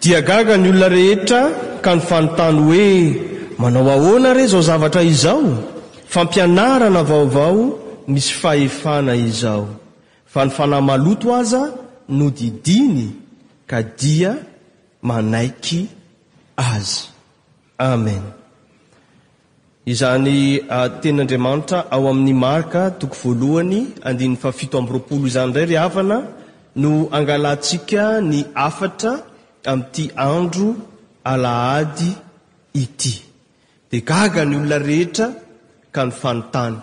Dia gaga ny olona rehetra ka nifanontany hoe, Manao ahoana re izao zavatra izao? Fampianarana vaovao misy fahefana izao! Fa ny fanahy maloto aza nodidiany ka dia manaiky azy. Amen. Izany tenin'Andriamanitra ao amin'ny Marka toko voalohany andininy fahafito amby roapolo izany indray ry havana no angalantsika ny hafatra amin'ity andro alahady ity. Dia gaga ny olona rehetra ka ny fanontany.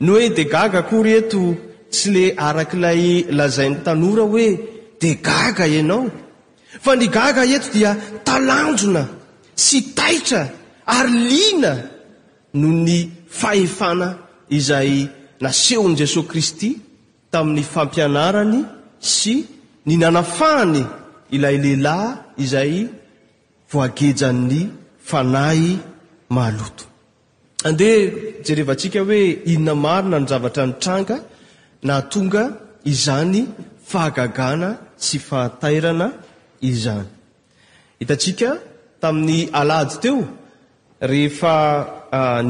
Ny hoe dia gaga akory eto tsy le arak'ilay lazain'ny tanora hoe dia gaga ianao, fa ny gaga eto dia talanjona sy taitra ary liana noho ny fahefana izay nasehon'i Jesoa Kristy tamin'ny fampianarany sy ny nanafahany ilay lehilahy izay voagejan'ny fanahy maloto. Andeha jerevantsika hoe inona marina no zavatra nitranga nahatonga izany fahagagana sy fahatairana izany. Hitantsika tamin'ny alahady teo rehefa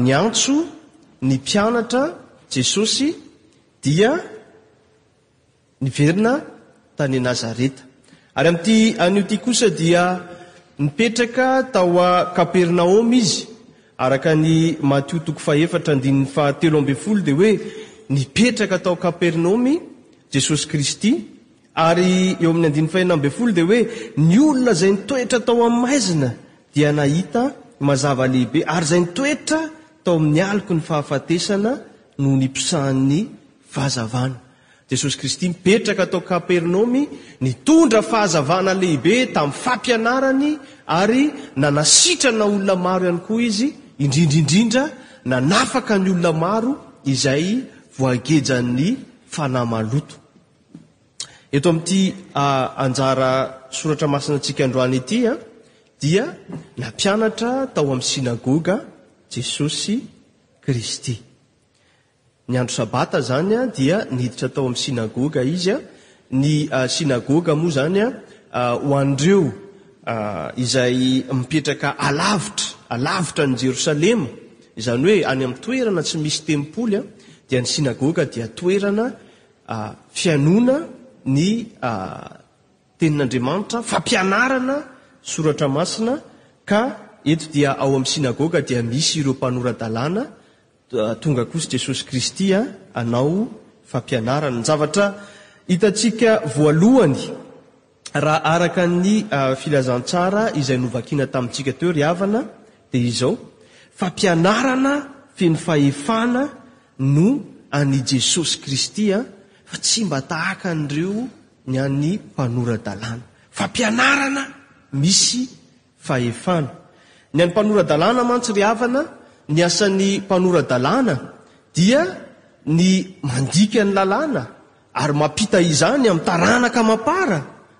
niantso ny mpianatra Jesosy dia. Niverina tany Nazareta. Ary amin'ity anio ity kosa dia nipetraka tao Kapernaomy izy. Araka ny Matio toko fahefatra andininy fahatelo ambin'ny folo dia hoe nipetraka tao Kapernaomy Jesosy Kristy. Ary eo amin'ny andininy fahenina ambin'ny folo dia hoe ny olona izay nitoetra tao amin'ny maizina dia nahita mazava lehibe ary izay nitoetra tao amin'ny aloky ny fahafatesana no niposahan'ny Fahazavana. Jesosy Kristy mipetraka tao Kapernaomy nitondra fahazavana lehibe tamin'ny fampianarany ary nanasitrana olona maro ihany koa Izy, indrindra indrindra nanafaka ny olona maro izay voagejan'ny fanahy maloto. Eto amin'ity anjara soratra masina antsika androany ity dia nampianatra tao amin'ny synagoga Jesosy Kristy. Ny andro Sabata izany dia niditra tao amin'ny synagoga izy. Ny synagoga moa izany ho an'ireo izay mipetraka alavitra, alavitra an'i Jerosalema, izany hoe any amin'ny toerana tsy misy tempoly, dia ny synagoga dia toerana fihainoana ny Tenin'Andriamanitra, fampianarana soratra masina, ka eto dia ao amin'ny synagoga dia misy ireo mpanora-dalàna Tonga kosa Jesosy Kristy hanao fampianarana. Ny zavatra hitantsika voalohany, raha araka ny filazantsara izay novakina tamintsika teo ry havana, dia izao, fampianarana feno fahefana no an'i Jesosy Kristy fa tsy mba tahaka an'ireo ny an'ny mpanora-dalàna. Fampianarana misy fahefana. Ny an'ny mpanora-dalàna mantsy ry havana, ny asan'ny mpanora-dalàna dia ny mandika ny lalàna ary mampita izany amin'ny taranaka amam-para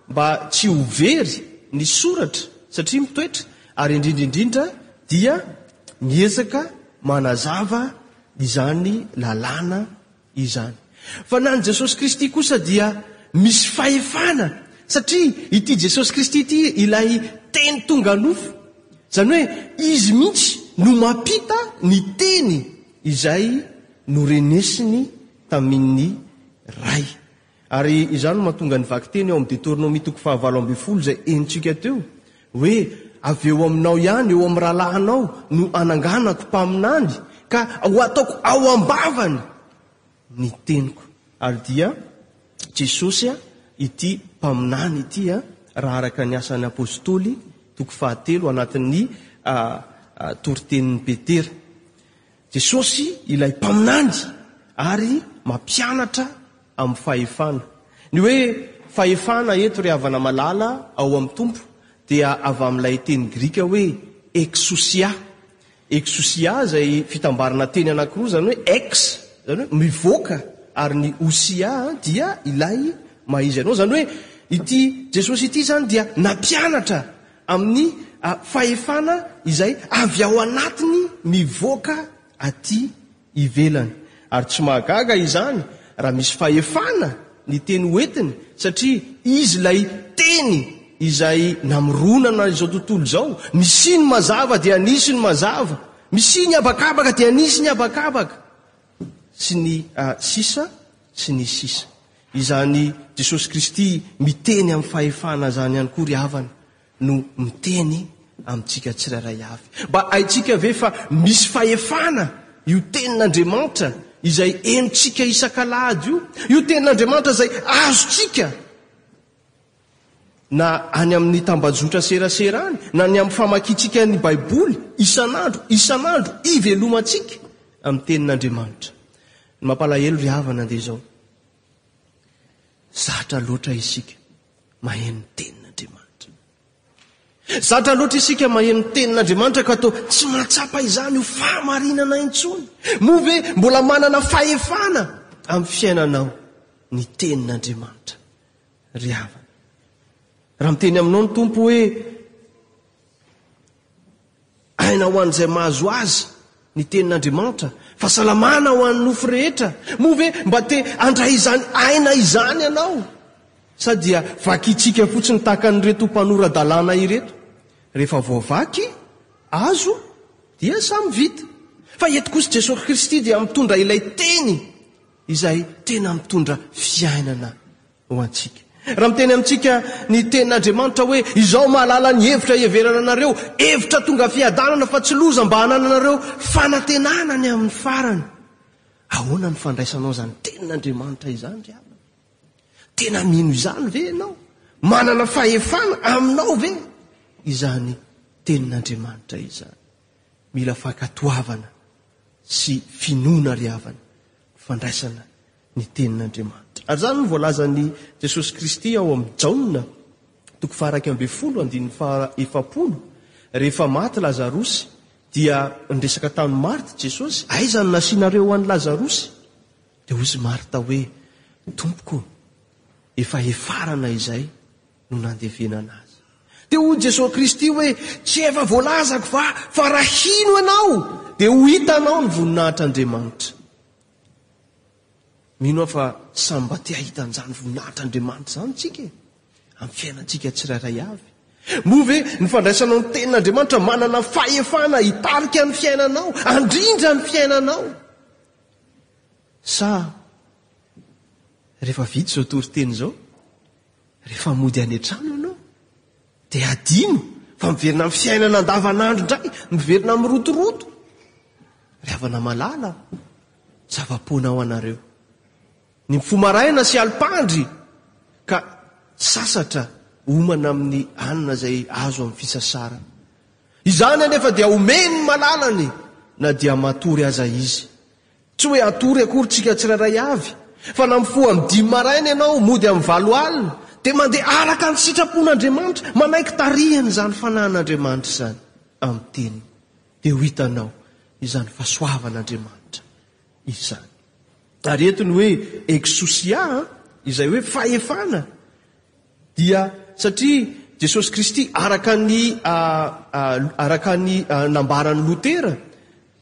mba tsy ho very ny soratra satria mitoetra ary indrindra indrindra dia miezaka manazava izany lalàna izany. Fa na ny Jesosy Kristy kosa dia misy fahefana, satria ity Jesosy Kristy ity ilay Teny tonga nofo, izany hoe Izy mihitsy no mampita ny Teny izay norenesiny tamin'ny Ray. Ary izany no mahatonga ny vakiteny ao amin'ny Deteronomia toko fahavalo ambin'ny folo izay henontsika teo hoe, Avy eo aminao ihany, eo amin'ny rahalahinao, no hananganako mpaminany, ka ho ataoko ao am-bavany ny teniko. Ary dia Jesosy ity mpaminany ity, raha araka ny Asan'ny Apostoly, toko fahatelo, anatin'ny toritenin'i Petera. Jesosy ilay Mpaminany ary mampianatra amin'ny fahefana. Ny hoe fahefana eto ry havana malala ao amin'ny Tompo dia avy amin'ilay teny grika hoe exousia. Exousia izay fitambarana teny anankiroa izany hoe ex izany hoe mivoaka ary ny ousia dia ilay maha izy anao. Izany hoe ity Jesosy ity izany dia nampianatra Amin'ny fahefana izay avy ao anatiny mivoaka aty ivelany. Ary tsy mahagaga izany raha misy fahefana ny teny ho entiny satria izy ilay Teny izay namoronana izao tontolo izao. Nisy ny mazava dia nisy ny mazava, misy ny habakabaka dia nisy ny habakabaka, sy ny sisa sy ny sisa. Izany Jesosy Kristy miteny amin'ny fahefana izany ihany koa ry havana no miteny amintsika tsirairay avy. Mba haintsika ve fa misy fahefana io tenin'Andriamanitra izay henontsika isak'alahady io? Io tenin'Andriamanitra izay azontsika. na any amin'ny tambajotran-tserasera any, na ny amin'ny famakiantsika ny Baiboly isan'andro, isan'andro, ivelomantsika amin'ny Tenin'Andriamanitra. Ny mampalahelo, ry havana, dia izao, zatra loatra isika maheno ny Tenin'Andriamanitra. Zatra loatra isika maheno ny Tenin'Andriamanitra ka toa tsy mahatsapa izany ho fahamarinana intsony. Moa ve mbola manana fahefana amin'ny fiainanao ny Tenin'Andriamanitra? Ry havana, raha miteny aminao ny Tompo hoe, Aina ho an'izay mahazo azy, ny tenin'Andriamanitra, fahasalamana ho an'ny nofo rehetra, moa ve mba te handray izany aina izany ianao? Sa dia vakintsika fotsiny tahaka an'ireto mpanora-dalàna ireto? Rehefa voavaky, azo, dia samy vita. Fa eto kosa Jesoa Kristy dia mitondra ilay teny. izay tena mitondra fiainana ho antsika. Raha miteny amintsika ny tenin'Andriamanitra hoe, Izaho mahalala ny hevitra hiheverana anareo, hevitra tonga fiadanana fa tsy loza mba hanananareo fanantenana ny amin'ny farany. Ahoana no fandraisanao izany tenin'Andriamanitra izany ry havana? Tena mino izany ve ianao? Manana fahefana aminao ve izany tenin'Andriamanitra izany? Mila fankatoavana sy finoana ry havana ny fandraisana ny Tenin'Andriamanitra. Ary izany no voalazan'i Jesosy Kristy ao amin'i Jaona toko faha-iraika ambin'ny folo andininy faha-efapolo, Rehefa maty Lazarosy, dia niresaka tamin'i Marta Jesosy, Aiza no nasianareo an'i Lazarosy? Dia hoy izy Marta hoe, Tompoko, efa hefarana izay. no nandevenana azy. Dia hoy Jesoa Kristy hoe, Tsy efa voalazako va fa raha hino ianao dia ho hitanao ny voninahitr'Andriamanitra. Mino aho fa samy mba te hahita an'izany voninahitr'Andriamanitra izany tsika e, amin'ny fiainantsika tsirairay avy. Moa ve ny fandraisanao ny tenin'Andriamanitra manana fahefana hitarika ny fiainanao, handrindra ny fiainanao? Sa rehefa vita izao toriteny izao, Rehefa mody any an-trano ianao, dia hadino fa miverina amin'ny fiainana andavanandro indray, miverina mirotoroto. Ry havana malala, zava-poana ho anareo. Ny mifoha maraina sy alim-pandry, ka sasatra homana amin'ny hanina izay azo amin'ny fisasarana. Izany anefa dia omeny ny malalany na dia matory aza izy. Tsy hoe hatory akory tsika tsirairay avy, fa na mifoha amin'ny dimy maraina ianao mody amin'ny valo alina, dia mandeha araka ny sitrapon'Andriamanitra, manaiky tarihany izany fanahin'Andriamanitra izany amin'ny teniny, dia ho hitanao izany fahasoavan'Andriamanitra izany. Ary eto ny hoe exousia, izay hoe fahefana, dia satria Jesosy Kristy, araka ny, araka ny nambaran'i Lotera,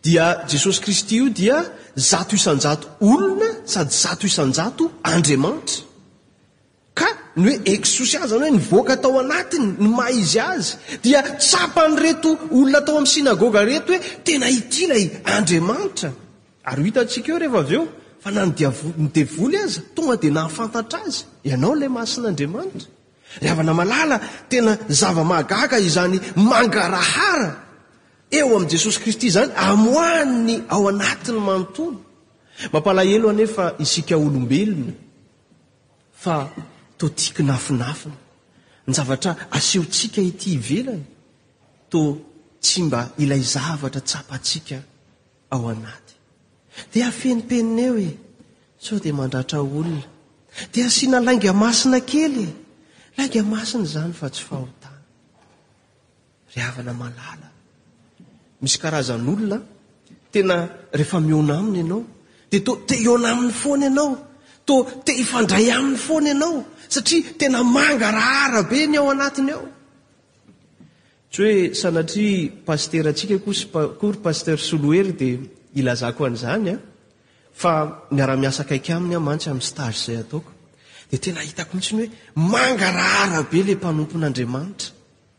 Dia Jesosy Kristy io dia zato isan-jato olona sady zato isan-jato Andriamanitra. Ka ny hoe Exousia izany hoe nivoaka tao anatiny ny maha izy azy dia tsapan'ireto olona tao amin'ny synagoga ireto hoe tena ity ilay Andriamanitra. Ary ho hitantsika eo rehefa avy eo fa na ny diavoly, ny devoly aza tonga dia nahafantatra azy. Ianao ilay Masin'Andriamanitra. Ry havana malala, tena zava-mahagaga izany mangarahara. Eo amin'i Jesosy Kristy izany amoahany ny ao anatiny manontolo. Mampalahelo anefa isika olombelona fa toa tia kinafinafina ny zavatra asehontsika ety ivelany, toa tsy mba ilay zavatra tsapantsika ao anaty. Dia afenimpenina eo e! Sao dia mandratra olona. Dia asiana lainga masina kely e! Lainga masina izany fa tsy fahotana. Ry havana malala, misy karazan'olona tena rehefa mihaona aminy ianao dia toa te hihaona aminy foana ianao, toa te hifandray aminy foana ianao satria tena mangarahara be ny ao anatiny ao. Tsy hoe sanatria pasiterantsika akory pasteur Solohery dia hilazako an'izany an, fa miara-miasa akaiky aminy aho mantsy amin'ny stage izay ataoko. Dia tena hitako mihitsy ny hoe mangarahara be ilay mpanompon'Andriamanitra.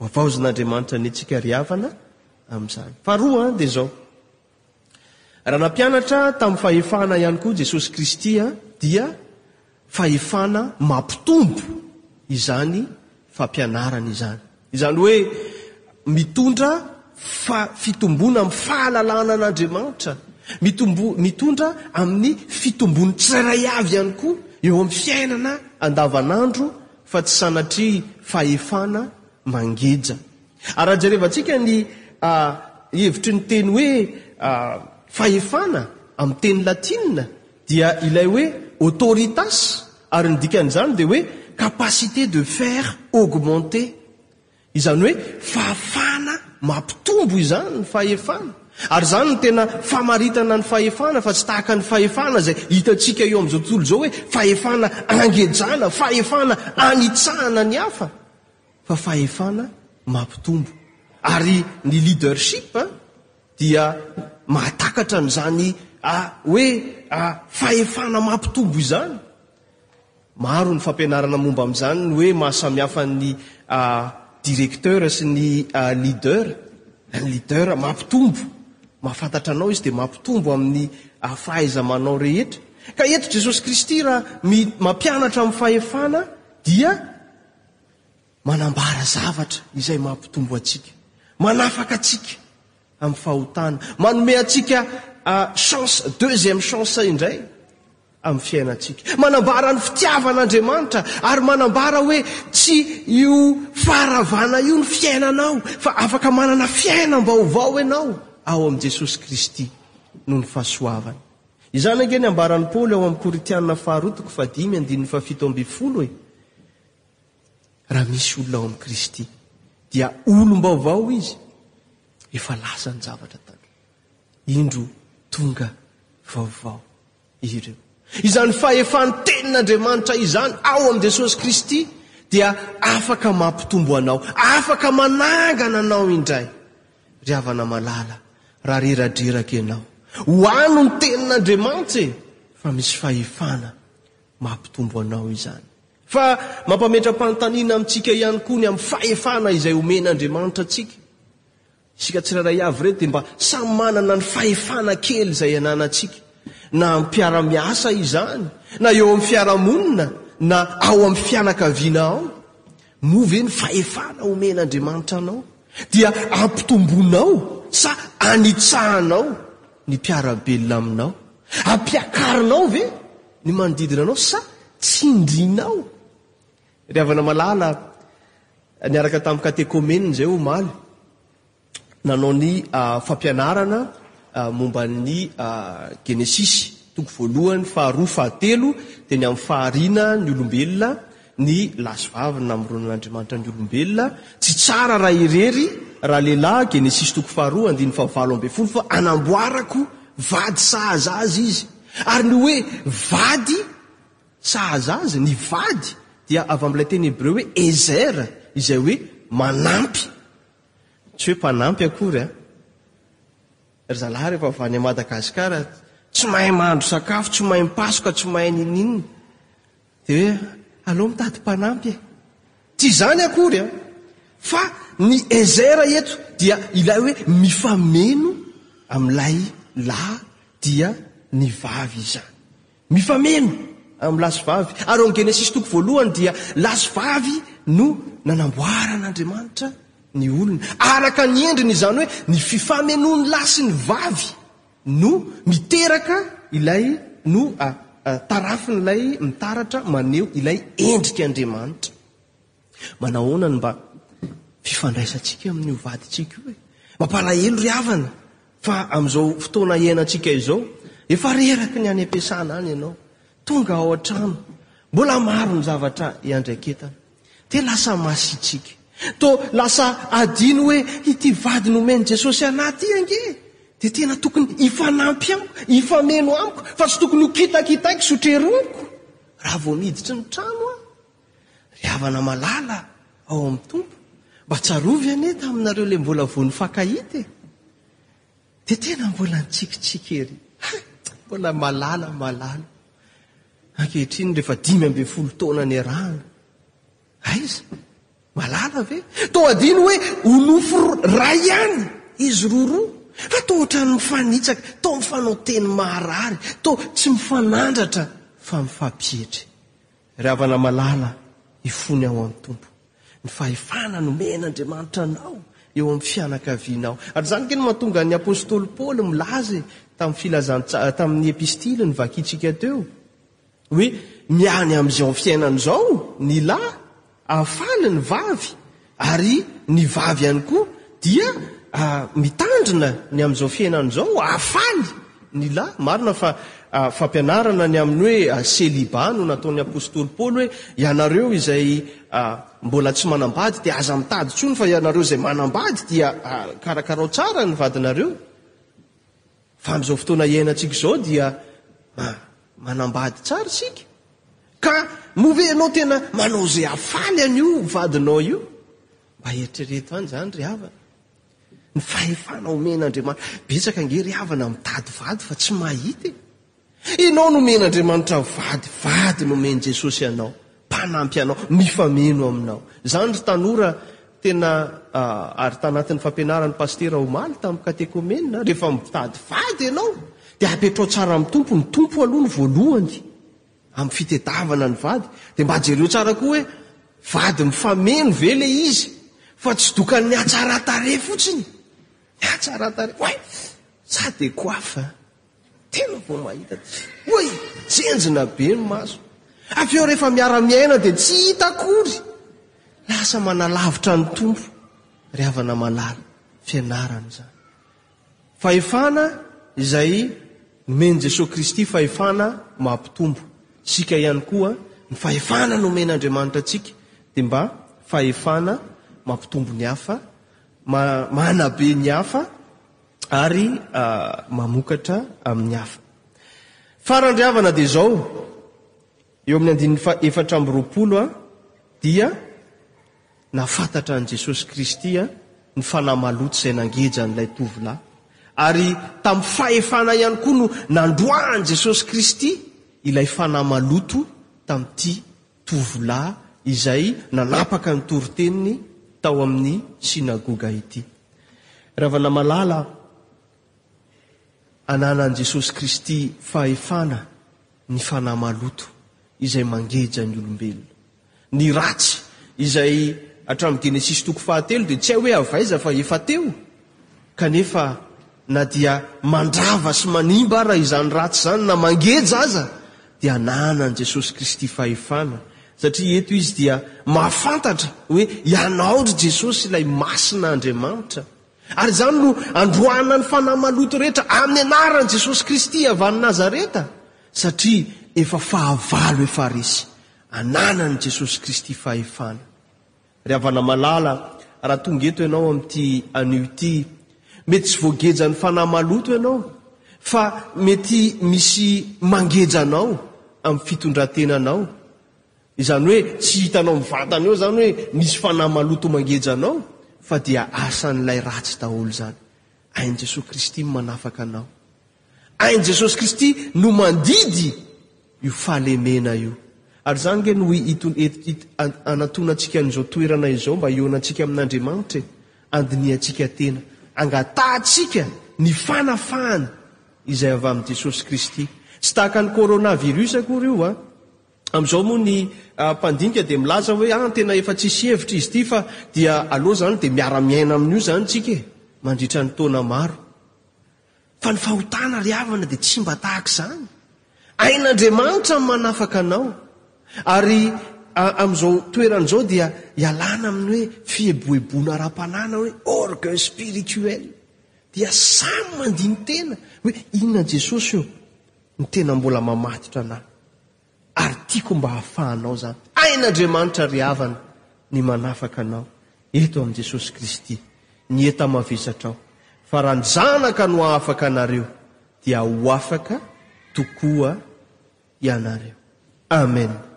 Hohavaozin'Andriamanitra ny antsika ry havana amin'izany. Faharoa dia izao. Raha nampianatra tamin'ny fahefana ihany koa Jesosy Kristy dia fahefana mampitombo izany fampianarana izany. Izany hoe mitondra fitomboana amin'ny fahalalana an'Andriamanitra, mitondra amin'ny fitombon'ny tsirairay avy ihany koa eo amin'ny fiainana andavanandro fa tsy sanatria fahefana mangeja. Ary raha jerevantsika ny hevitry ny teny hoe fahefana amin'ny teny latina dia ilay hoe autoritas ary ny dikan'izany dia hoe capacité de faire augmenter. Izany hoe fahafahana mampitombo izany ny fahefana. Ary izany no tena famaritana ny fahefana fa tsy tahaka ny fahefana izay hitantsika eo amin'izao tontolo izao hoe fahefana angejana, fahefana anitsahana ny hafa, fa fahefana mampitombo. Ary ny leadership dia mahatakatra an'izany hoe fahefana mampitombo izany. Maro ny fampianarana momba amin'izany, ny hoe mahasamihafa ny directeur sy ny leader. Ny leader mampitombo, mahafantatra anao izy dia mampitombo amin'ny fahaiza-manao rehetra. Ka eto Jesosy Kristy raha mampianatra amin'ny fahefana dia manambara zavatra izay mampitombo antsika, manafaka antsika. amin'ny fahotana. Manome antsika chance, deuxième chance indray amin'ny fiainantsika. Manambara ny fitiavan'Andriamanitra ary manambara hoe tsy io faharavana io ny fiainanao fa afaka manana fiainam-baovao ianao ao amin'i Jesosy Kristy noho ny fahasoavany. Izany ange ny ambaran'i Paoly ao amin'ny Korintiana faharoa toko fahadimy andininy fahafito ambin'ny folo e. Raha misy olona ao amin'i Kristy, dia olom-baovao izy, efa lasa ny zavatra taloha. Indro tonga vaovao ireo. Izany fahefan'ny tenin'Andriamanitra izany ao amin'i Jesosy Kristy dia afaka mampitombo anao, afaka manangana anao indray. Ry havana malala, raha reradreraka ianao, hoano ny tenin'Andriamanitra e, fa misy fahefana mampitombo anao izany. Fa mampametra-panontaniana amintsika ihany koa ny amin'ny fahefana izay omen'Andriamanitra antsika. Isika tsirairay avy ireto dia mba samy manana ny fahefana kely izay ananantsika, na amin'ny mpiara-miasa izany, na eo amin'ny fiarahamonina, na ao amin'ny fianakaviana ao. Moa ve ny fahefana omen'Andriamanitra anao dia ampitomboinao sa anitsahanao ny mpiara-belona aminao? Ampiakarinao ve? ny manodidina anao sa tsindrinao? Ry havana malala, niaraka tamin'ny katekomenina izay omaly, nanao ny fampianarana momba ny Genesisy, toko voalohany, faharoa, fahatelo, dia ny amin'ny fahariana ny olombelona, Ny lahy sy vavy namoronan'Andriamanitra ny olombelona tsy tsara raha irery, raha lehilahy, Genesisy toko faharoa andininy fahvalo ambin'ny folo, fa anamboarako vady sahaza azy izy. Ary ny hoe vady sahaza azy, ny vady, dia avy amin'ilay teny hebreo hoe ezer, izay hoe manampy. Tsy hoe mpanampy akory an! Ry zalahy rehefa avy any Madagascar, tsy mahay mahandro sakafo, tsy mahay mipasoka, tsy mahay ninoninona. Dia aleo mitady mpanampy e! Tsy izany akory an! Fa ny Ezer eto dia ilay hoe mifameno amin'ilay lahy dia ny vavy izany. Mifameno amin'ny lahy sy vavy. Ary ao amin'ny Genesisy toko voalohany dia lahy sy vavy no nanamboaran'Andriamanitra ny olona. Araka ny endriny izany hoe ny fifamenoan'ny lahy sy ny vavy. no miteraka ilay, no tarafin'ilay mitaratra maneho ilay endrik'Andriamanitra. Manahoana ny mba fifandraisantsika amin'io vadintsika io e? Mampalahelo ry havana fa amin'izao fotoana iainantsika izao, efa reraky ny any am-piasana any ianao, tonga ao an-trano, mbola maro ny zavatra iandraiketana. Dia lasa masitsiaka. Toa lasa adino hoe ity vady nomen'i Jesosy anah ity ange dia tena tokony hifanampy amiko, hifameno amiko, fa tsy tokony ho kitakitaiko sy ho treroniko raha vao miditra ny trano aho. Ry havana malala ao amin'ny Tompo, mba tsarovy anie taminareo ilay mbola vao nifankahita e. Dia tena mbola nitsikitsiky ery. Hay, mbola malala, malala. Ankehitriny rehefa dimy ambin'ny folo taona niarahana. Aiza? Malala ve? Toa adino hoe ho nofy ray ihany izy roroa. Fa toa ohatran'ny mifanitsaka, toa mifanao teny maharary, toa tsy mifanandratra fa mifampietry. Ry havana malala, ifony aho amin'ny Tompo. Ny fahefana nomen'Andriamanitra anao eo amin'ny fianakavianao. Ary izany ange no mahatonga ny apostoly Paoly milaza e, tamin'ny filazantsa- tamin'ny epistiliny vakintsika teo, hoe miany amin'izao fiainana izao ny lahy, hahafaly ny vavy, ary ny vavy ihany koa dia ah, mitandrina ny amin'izao fiainana izao, hahafaly. ny lahy. Marina fa fampianarana ny amin'ny hoe celibat no nataon'ny apostoly Paoly hoe ianareo izay mbola tsy manambady dia aza mitady intsony fa ianareo izay manambady dia karakarao tsara ny vadinareo. Fa amin'izao fotoana iainantsika izao dia manambady tsara isika. Ka moa ve ianao tena manao izay hahafaly an'io vadinao io? Mba eritrereto any izany ry havana. Ny fahefana omen'Andriamanitra. Betsaka ange ry havana mitady vady fa tsy mahita e. Ianao no omen'Andriamanitra vady, vady nomen'i Jesosy anao, mpanampy anao, mifameno aminao. Izany ry tanora tena ah, ary tanatin'ny fampianaran'ny pasitera omaly tamin'ny katekomena, rehefa mitady vady ianao dia apetrao tsara amin'ny Tompo, ny Tompo aloha no voalohany. Amin'ny fitedavana ny vady dia mba jereo tsara koa hoe vady mifameno ve ilay izy fa tsy dokan'ny hatsaran-tarehy fotsiny. Ny hatsaran-tarehy, oay! Za dia coiffe an! Tena vao mahita dia oay! Jenjina be ny maso. Avy eo rehefa miara-miaina dia tsy hita akory. Lasa manalavitra ny Tompo, ry havana malala, fianarana izany. Fahefana izay nomen'i Jesoa Kristy, fahefana mampitombo. Isika ihany koa, ny fahefana nomen'Andriamanitra antsika dia mba fahefana mampitombo ny hafa, manabe ny hafa ary mamokatra amin'ny hafa. Faran'ny havana dia izao, eo amin'ny andininy faha efatra amby roapolo dia. Nahafantatra an'i Jesosy Kristy ny fanahy maloto izay nangeja an'ilay tovolahy. Ary tamin'ny fahefana ihany koa no nandroahan'i Jesosy Kristy ilay fanahy maloto tamin'ity tovolahy izay nanapaka ny toriteniny tao amin'ny synagoga ity. Ravana malala, Ananan'i Jesosy Kristy fahefana ny fanahy maloto izay mangeja ny olombelona. Ny ratsy, izay hatramin'ny Genesisy toko fahatelo dia tsy hay hoe avy aiza fa efa teo, kanefa na dia mandrava sy manimba ara izany ratsy izany na mangeja aza dia ananan'i Jesosy Kristy fahefana satria eto Izy dia mahafantatra hoe ianao ry Jesosy ilay Masina Andriamanitra. Ary izany no androahana ny fanahy maloto rehetra amin'ny anaran'i Jesosy Kristy avy any Nazareta, satria efa fahavalo efa resy ananan'i Jesosy Kristy fahefana. Ry havana malala, raha tonga eto ianao amin'ity anio ity, mety tsy voagejan'ny fanahy maloto ianao, fa mety misy mangeja anao amin'ny fitondran-tenanao, Izany hoe tsy hitanao mivantana eo izany hoe misy fanahy maloto mangeja anao fa dia asan'ilay ratsy daholo izany. Ain'i Jesosy Kristy no manafaka anao. Ain'i Jesosy Kristy no mandidy io fahalemena io. Ary izany nge no anantonantsika an'izao toerana izao mba hionantsika amin'Andriamanitra e. Andinihantsika tena. Angatahantsika ny fanafahana izay avy amin'i Jesosy Kristy. Tsy tahaka ny coronavirus akory io an. Amin'izao moa ny mpandinika dia milaza hoe an tena efa tsisy hevitra izy ity fa dia aleo izany dia miara-miaina amin'io izany tsika e, mandritra ny taona maro. Fa ny fahotana ry havana dia tsy mba tahaka izany. Ain'Andriamanitra ny manafaka anao. Ary amin'izao toerana izao dia ialana amin'ny hoe fieboeboana ara-panahy na hoe orgueil spirituel. Dia samy mandini-tena hoe inona Jesosy ô? Ny tena mbola mamatotra anà ary tiako mba hahafahanao zany, hain'Andriamanitra ry havana ny manafaka anao eto amin'i Jesosy Kristy ny enta-mavesatrao, fa raha ny Zanaka no hahafaka anareo dia ho afaka tokoa ianareo. Amen.